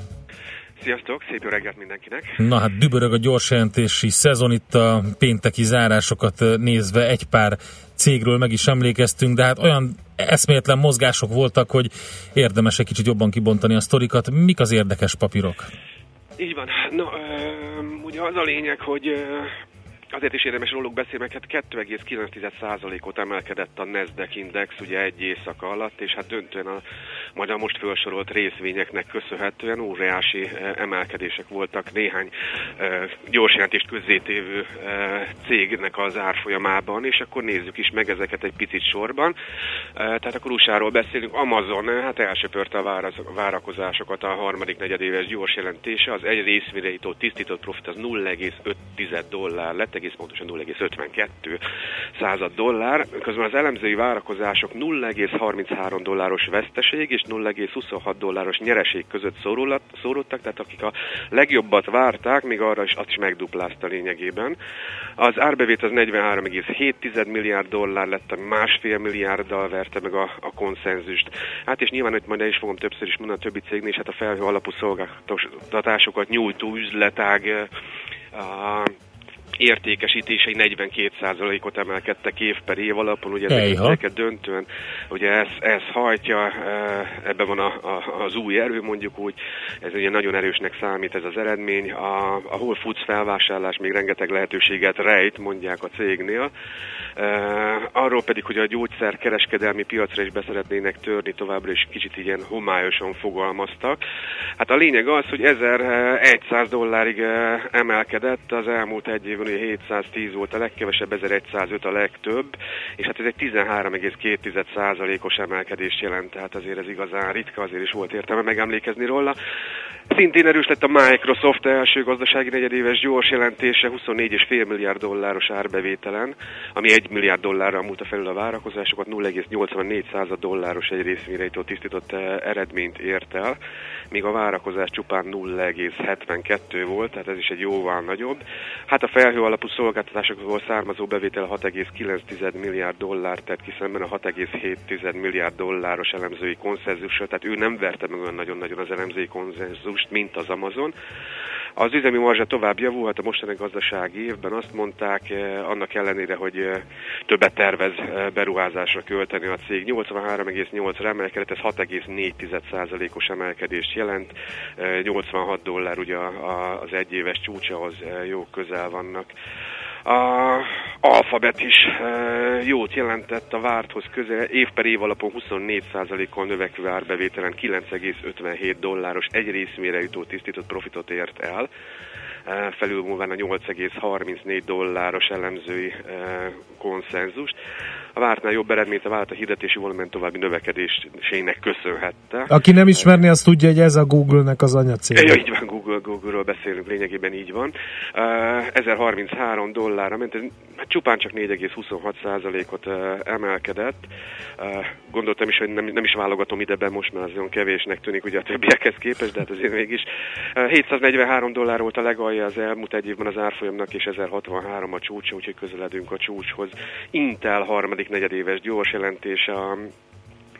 Sziasztok, szép jó reggelt mindenkinek! Na hát dübörög a gyorsjelentési szezon, itt a pénteki zárásokat nézve egy pár cégről meg is emlékeztünk, de hát olyan eszméletlen mozgások voltak, hogy érdemes egy kicsit jobban kibontani a sztorikat. Mik az érdekes papírok? Így van. No, ugye az a lényeg, hogy azért is érdemes róluk beszélni, mert hát 2,9%-ot emelkedett a Nasdaq Index ugye egy éjszaka alatt, és hát döntően a, majd a most felsorolt részvényeknek köszönhetően óriási eh, emelkedések voltak néhány eh, gyors jelentést közzétévő eh, cégnek az árfolyamában, és akkor nézzük is meg ezeket egy picit sorban. Eh, tehát akkor USA-ról beszélünk, Amazon, hát elsöpörte a várakozásokat a harmadik negyedéves gyors jelentése, az egy részvényre tisztított profit az 0,5 dollár lett, egész pontosan 0,52 század dollár, közben az elemzői várakozások 0,33 dolláros veszteség és 0,26 dolláros nyereség között szórulat- szóródtak, tehát akik a legjobbat várták, még arra is, azt is megduplázta lényegében. Az árbevét az 43,7 milliárd dollár lett, ami másfél milliárddal verte meg a, a konszenzust. Hát és nyilván, hogy majd el is fogom többször is mondani a többi cégnél, és hát a felhő alapú szolgáltatásokat nyújtó üzletág értékesítései 42%-ot emelkedtek év per év alapon, ugye ezeket döntően, ugye ez, ez hajtja, eh, ebben van a, a, az új erő mondjuk úgy, ez ugye nagyon erősnek számít ez az eredmény, a, a Whole Foods felvásárlás még rengeteg lehetőséget rejt, mondják a cégnél, Eh, arról pedig, hogy a gyógyszer kereskedelmi piacra is beszeretnének törni továbbra is kicsit ilyen homályosan fogalmaztak. Hát a lényeg az, hogy 1100 dollárig eh, emelkedett, az elmúlt egy évben ugye 710 volt a legkevesebb, 1105 a legtöbb, és hát ez egy 13,2%-os emelkedést jelent, tehát azért ez igazán ritka, azért is volt értelme megemlékezni róla. Szintén erős lett a Microsoft első gazdasági negyedéves gyors jelentése 24,5 milliárd dolláros árbevételen, ami 1 milliárd dollárra múlta felül a várakozásokat, 0,84 század dolláros egy részvényre jutó tisztított eh, eredményt ért el, míg a várakozás csupán 0,72 volt, tehát ez is egy jóval nagyobb. Hát a felhő alapú szolgáltatásokból származó bevétel 6,9 milliárd dollár tett ki szemben a 6,7 milliárd dolláros elemzői konszenzussal, tehát ő nem verte meg olyan nagyon-nagyon az elemzői konszenzust, mint az Amazon. Az üzemi marzsa tovább javulhat a mostani gazdasági évben, azt mondták, eh, annak ellenére, hogy eh, többet tervez eh, beruházásra költeni a cég. 83,8-ra emelkedett, ez 6,4%-os emelkedést jelent. Eh, 86 dollár ugye az egyéves csúcsahoz eh, jó közel vannak. A Alphabet is e, jót jelentett a várthoz közel, év per év alapon 24%-kal növekvő árbevételen 9,57 dolláros egy részmére jutó tisztított profitot ért el, e, felülmúlván a 8,34 dolláros elemzői e, konszenzust. A vártnál jobb eredményt a vállalat a hirdetési volumen további növekedésének köszönhette. Aki nem ismerni, az tudja, hogy ez a Google-nek az anyacég. Ja, így van, Google, Google-ről beszélünk, lényegében így van. Uh, 1033 dollárra ment, ez hát csupán csak 4,26%-ot uh, emelkedett. Uh, gondoltam is, hogy nem, nem is válogatom ide be, most már az olyan kevésnek tűnik ugye a többiekhez képest, de hát azért mégis. Uh, 743 dollár volt a legalja az elmúlt egy évben az árfolyamnak, és 1063 a csúcsa, úgyhogy közeledünk a csúcshoz. Intel harmadik negyedéves gyors jelentése a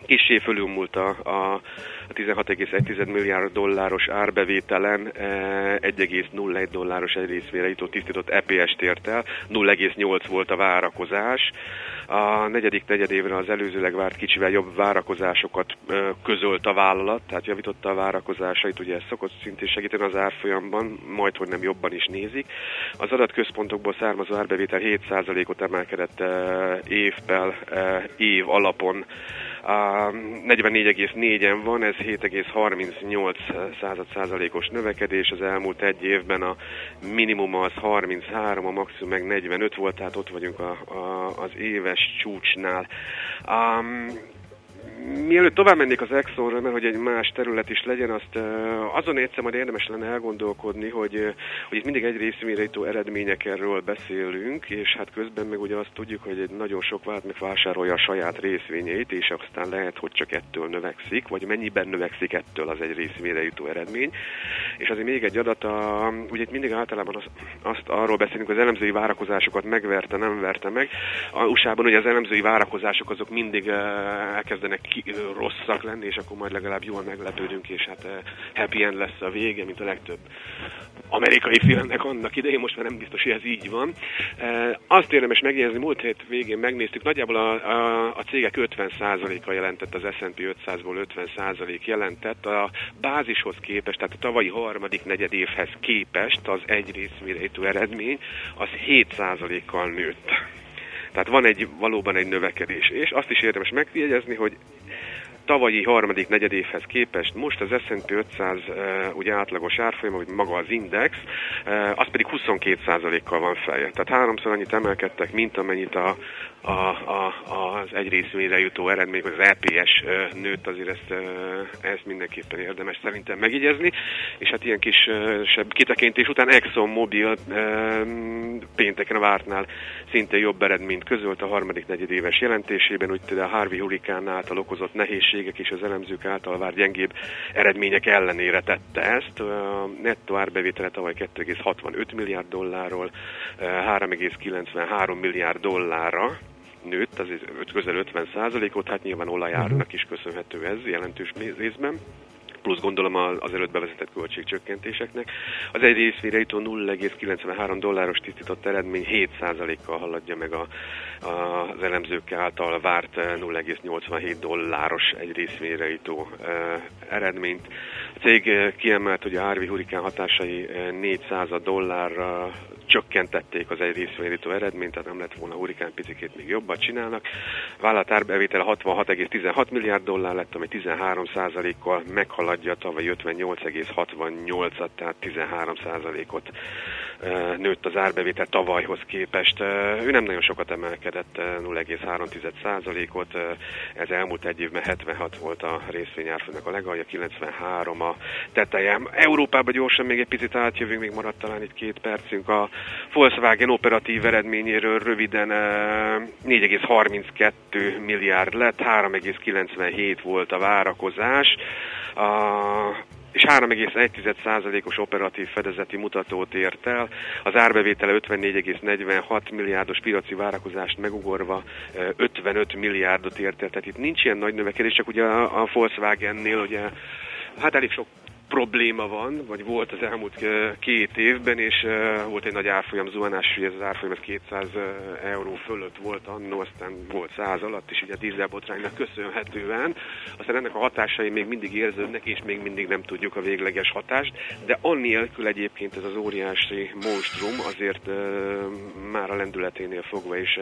kissé fölülmúlt a, a a 16,1 milliárd dolláros árbevételen eh, 1,01 dolláros egy részvére jutó tisztított EPS-t ért el, 0,8 volt a várakozás. A negyedik negyedévre az előzőleg várt kicsivel jobb várakozásokat ö, közölt a vállalat, tehát javította a várakozásait, ugye ez szokott szintén segíteni az árfolyamban, majd hogy nem jobban is nézik. Az adatközpontokból származó árbevétel 7%-ot emelkedett ö, évvel, év alapon. A 44,4-en van, ez 7,38 század százalékos növekedés, az elmúlt egy évben a minimum az 33, a maximum meg 45 volt, tehát ott vagyunk a, a, az éves csúcsnál. Um, Mielőtt tovább mennék az Exxonra, mert hogy egy más terület is legyen, azt azon egyszer majd érdemes lenne elgondolkodni, hogy, hogy itt mindig egy részmére jutó eredményekről beszélünk, és hát közben meg ugye azt tudjuk, hogy egy nagyon sok vállalat meg vásárolja a saját részvényeit, és aztán lehet, hogy csak ettől növekszik, vagy mennyiben növekszik ettől az egy részmére jutó eredmény. És azért még egy adat, a, ugye itt mindig általában az, azt arról beszélünk, hogy az elemzői várakozásokat megverte, nem verte meg. A USA-ban ugye az elemzői várakozások azok mindig elkezdenek rosszak lenni, és akkor majd legalább jól meglepődünk, és hát happy end lesz a vége, mint a legtöbb amerikai filmnek annak idején, most már nem biztos, hogy ez így van. Azt érdemes megjegyezni, múlt hét végén megnéztük, nagyjából a, a, a cégek 50%-a jelentett, az S&P 500-ból 50% jelentett, a bázishoz képest, tehát a tavalyi harmadik negyed évhez képest az egy részmérejtő eredmény az 7%-kal nőtt. Tehát van egy valóban egy növekedés. És azt is érdemes megjegyezni, hogy tavalyi harmadik negyedévhez képest most az S&P 500 uh, ugye átlagos árfolyama, vagy maga az index, uh, az pedig 22%-kal van feljebb. Tehát háromszor annyit emelkedtek, mint amennyit a, a, a, az egy részvényre jutó eredmény, vagy az EPS uh, nőtt, azért ezt, ezt mindenképpen érdemes szerintem megjegyezni. És hát ilyen kis kitekintés után Exxon Mobil pénteken a vártnál szinte jobb eredményt közölt a harmadik negyedéves jelentésében, úgy a Harvey Hurrikán által okozott nehézségek és az elemzők által várt gyengébb eredmények ellenére tette ezt. A nettó árbevétele tavaly 2,65 milliárd dollárról 3,93 milliárd dollárra nőtt, az közel 50 százalékot, hát nyilván olajárnak is köszönhető ez jelentős részben plusz gondolom az előtt bevezetett költségcsökkentéseknek. Az egy részvére jutó 0,93 dolláros tisztított eredmény 7%-kal haladja meg a, a, az elemzők által várt 0,87 dolláros egy részvére jutó uh, eredményt. A cég kiemelt, hogy a Harvey hurikán hatásai 400 dollárra csökkentették az egy részvényítő eredményt, tehát nem lett volna hurikán picikét még jobban csinálnak. Vállalat árbevétele 66,16 milliárd dollár lett, ami 13%-kal meghaladja a tavaly 58,68-at, tehát 13%-ot ö, nőtt az árbevétel tavalyhoz képest. Ő nem nagyon sokat emelkedett, ö, 0,3%-ot, ö, ez elmúlt egy évben 76 volt a részvényárfolyamnak a legalja, 93 a teteje. Európába gyorsan még egy picit átjövünk, még maradt talán egy két percünk a Volkswagen operatív eredményéről röviden ö, 4,32 milliárd lett, 3,97 volt a várakozás. A, és 3,1%-os operatív fedezeti mutatót ért el. Az árbevétele 54,46 milliárdos piaci várakozást megugorva ö, 55 milliárdot ért el. Tehát itt nincs ilyen nagy növekedés, csak ugye a Volkswagennél ugye hát elég sok probléma van, vagy volt az elmúlt két évben, és volt egy nagy árfolyam zuhanás, ugye ez az árfolyam az 200 ö, euró fölött volt annó, aztán volt 100 alatt, és ugye a dízelbotránynak köszönhetően. Aztán ennek a hatásai még mindig érződnek, és még mindig nem tudjuk a végleges hatást, de annélkül egyébként ez az óriási monstrum azért már a lendületénél fogva is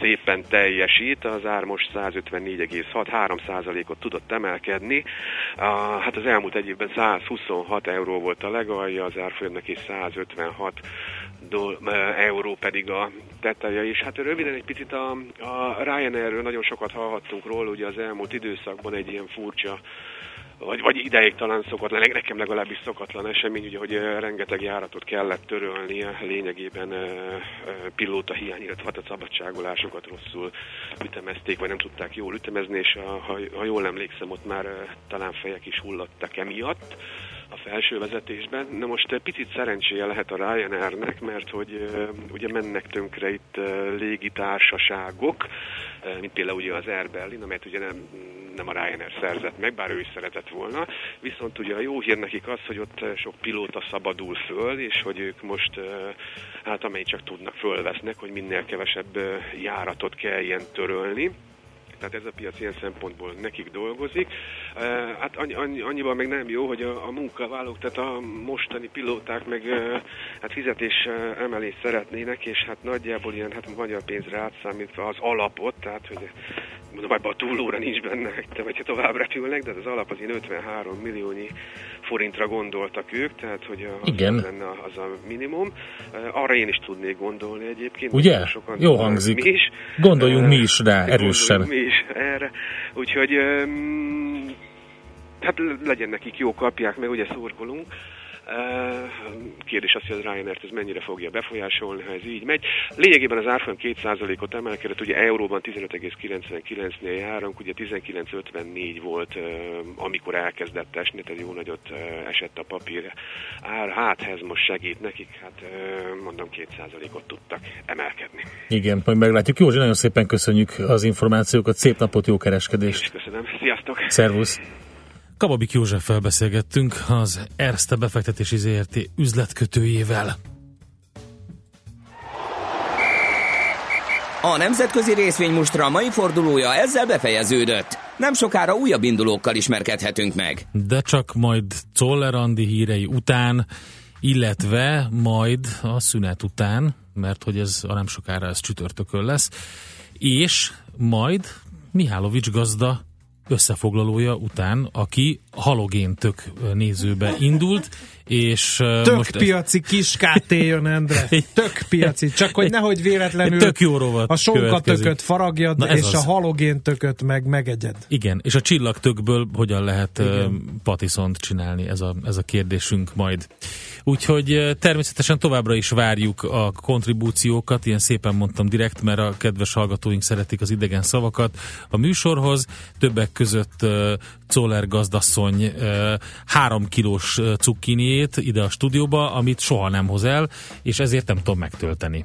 szépen teljesít. Az ár most 154,6, 3 ot tudott emelkedni. Hát az elmúlt egy évben 126 euró volt a legalja, az árfolyamnak is 156 dol- euró pedig a teteje is. Hát röviden egy picit a, a Ryanairről nagyon sokat hallhattunk róla, ugye az elmúlt időszakban egy ilyen furcsa vagy, vagy ideig talán szokatlan, nekem legalábbis szokatlan esemény, ugye, hogy rengeteg járatot kellett törölnie, lényegében ö, ö, pilóta hiány, illetve hát a szabadságolásokat rosszul ütemezték, vagy nem tudták jól ütemezni, és ha, ha jól emlékszem, ott már talán fejek is hullottak emiatt a felső vezetésben. Na most picit szerencséje lehet a Ryanairnek, mert hogy ugye mennek tönkre itt légitársaságok, mint például ugye az Air Berlin, amelyet ugye nem, nem a Ryanair szerzett meg, bár ő is szeretett volna. Viszont ugye a jó hír nekik az, hogy ott sok pilóta szabadul föl, és hogy ők most hát amely csak tudnak fölvesznek, hogy minél kevesebb járatot kelljen törölni tehát ez a piac ilyen szempontból nekik dolgozik. Hát annyi, annyi, annyiban meg nem jó, hogy a, a munkavállalók, tehát a mostani pilóták meg hát fizetés emelést szeretnének, és hát nagyjából ilyen hát magyar pénzre átszámítva az alapot, tehát hogy mondom, ebben a túlóra nincs benne, vagy tovább repülnek, de az alap az ilyen 53 milliónyi forintra gondoltak ők, tehát hogy az Igen. lenne az a minimum. Arra én is tudnék gondolni egyébként. Ugye? Sokan, Jó hangzik. Mi is. Gondoljunk mi is rá erősen. Mi is erre. Úgyhogy hát legyen nekik jó, kapják meg, ugye szurkolunk. Kérdés az, hogy az Ryanair-t ez mennyire fogja befolyásolni, ha ez így megy. Lényegében az árfolyam 2%-ot emelkedett, ugye euróban 15,99-nél járunk, ugye 19,54 volt, amikor elkezdett esni, tehát jó nagyot esett a papír ár. Hát ez most segít nekik, hát mondom 2%-ot tudtak emelkedni. Igen, majd meglátjuk. Józsi, nagyon szépen köszönjük az információkat, szép napot, jó kereskedést. Köszönöm, sziasztok! Szervusz! Kababik Józseffel beszélgettünk az Erste befektetési ZRT üzletkötőjével. A nemzetközi részvénymustra mai fordulója ezzel befejeződött. Nem sokára újabb indulókkal ismerkedhetünk meg. De csak majd Czoller Andi hírei után, illetve majd a szünet után, mert hogy ez a nem sokára ez csütörtökön lesz, és majd Mihálovics gazda összefoglalója után, aki halogéntök nézőbe indult, és Tök most piaci kis KT jön, Endre. Tök piaci. Csak hogy nehogy véletlenül Tök jó rovat a sonkatököt faragjad, Na és az. a halogéntököt meg megegyed. Igen, és a csillagtökből hogyan lehet Igen. Patiszont csinálni, ez a, ez a kérdésünk majd. Úgyhogy természetesen továbbra is várjuk a kontribúciókat, ilyen szépen mondtam direkt, mert a kedves hallgatóink szeretik az idegen szavakat a műsorhoz. Többek között Czoller gazdasszony három kilós cukkiniét ide a stúdióba, amit soha nem hoz el, és ezért nem tudom megtölteni.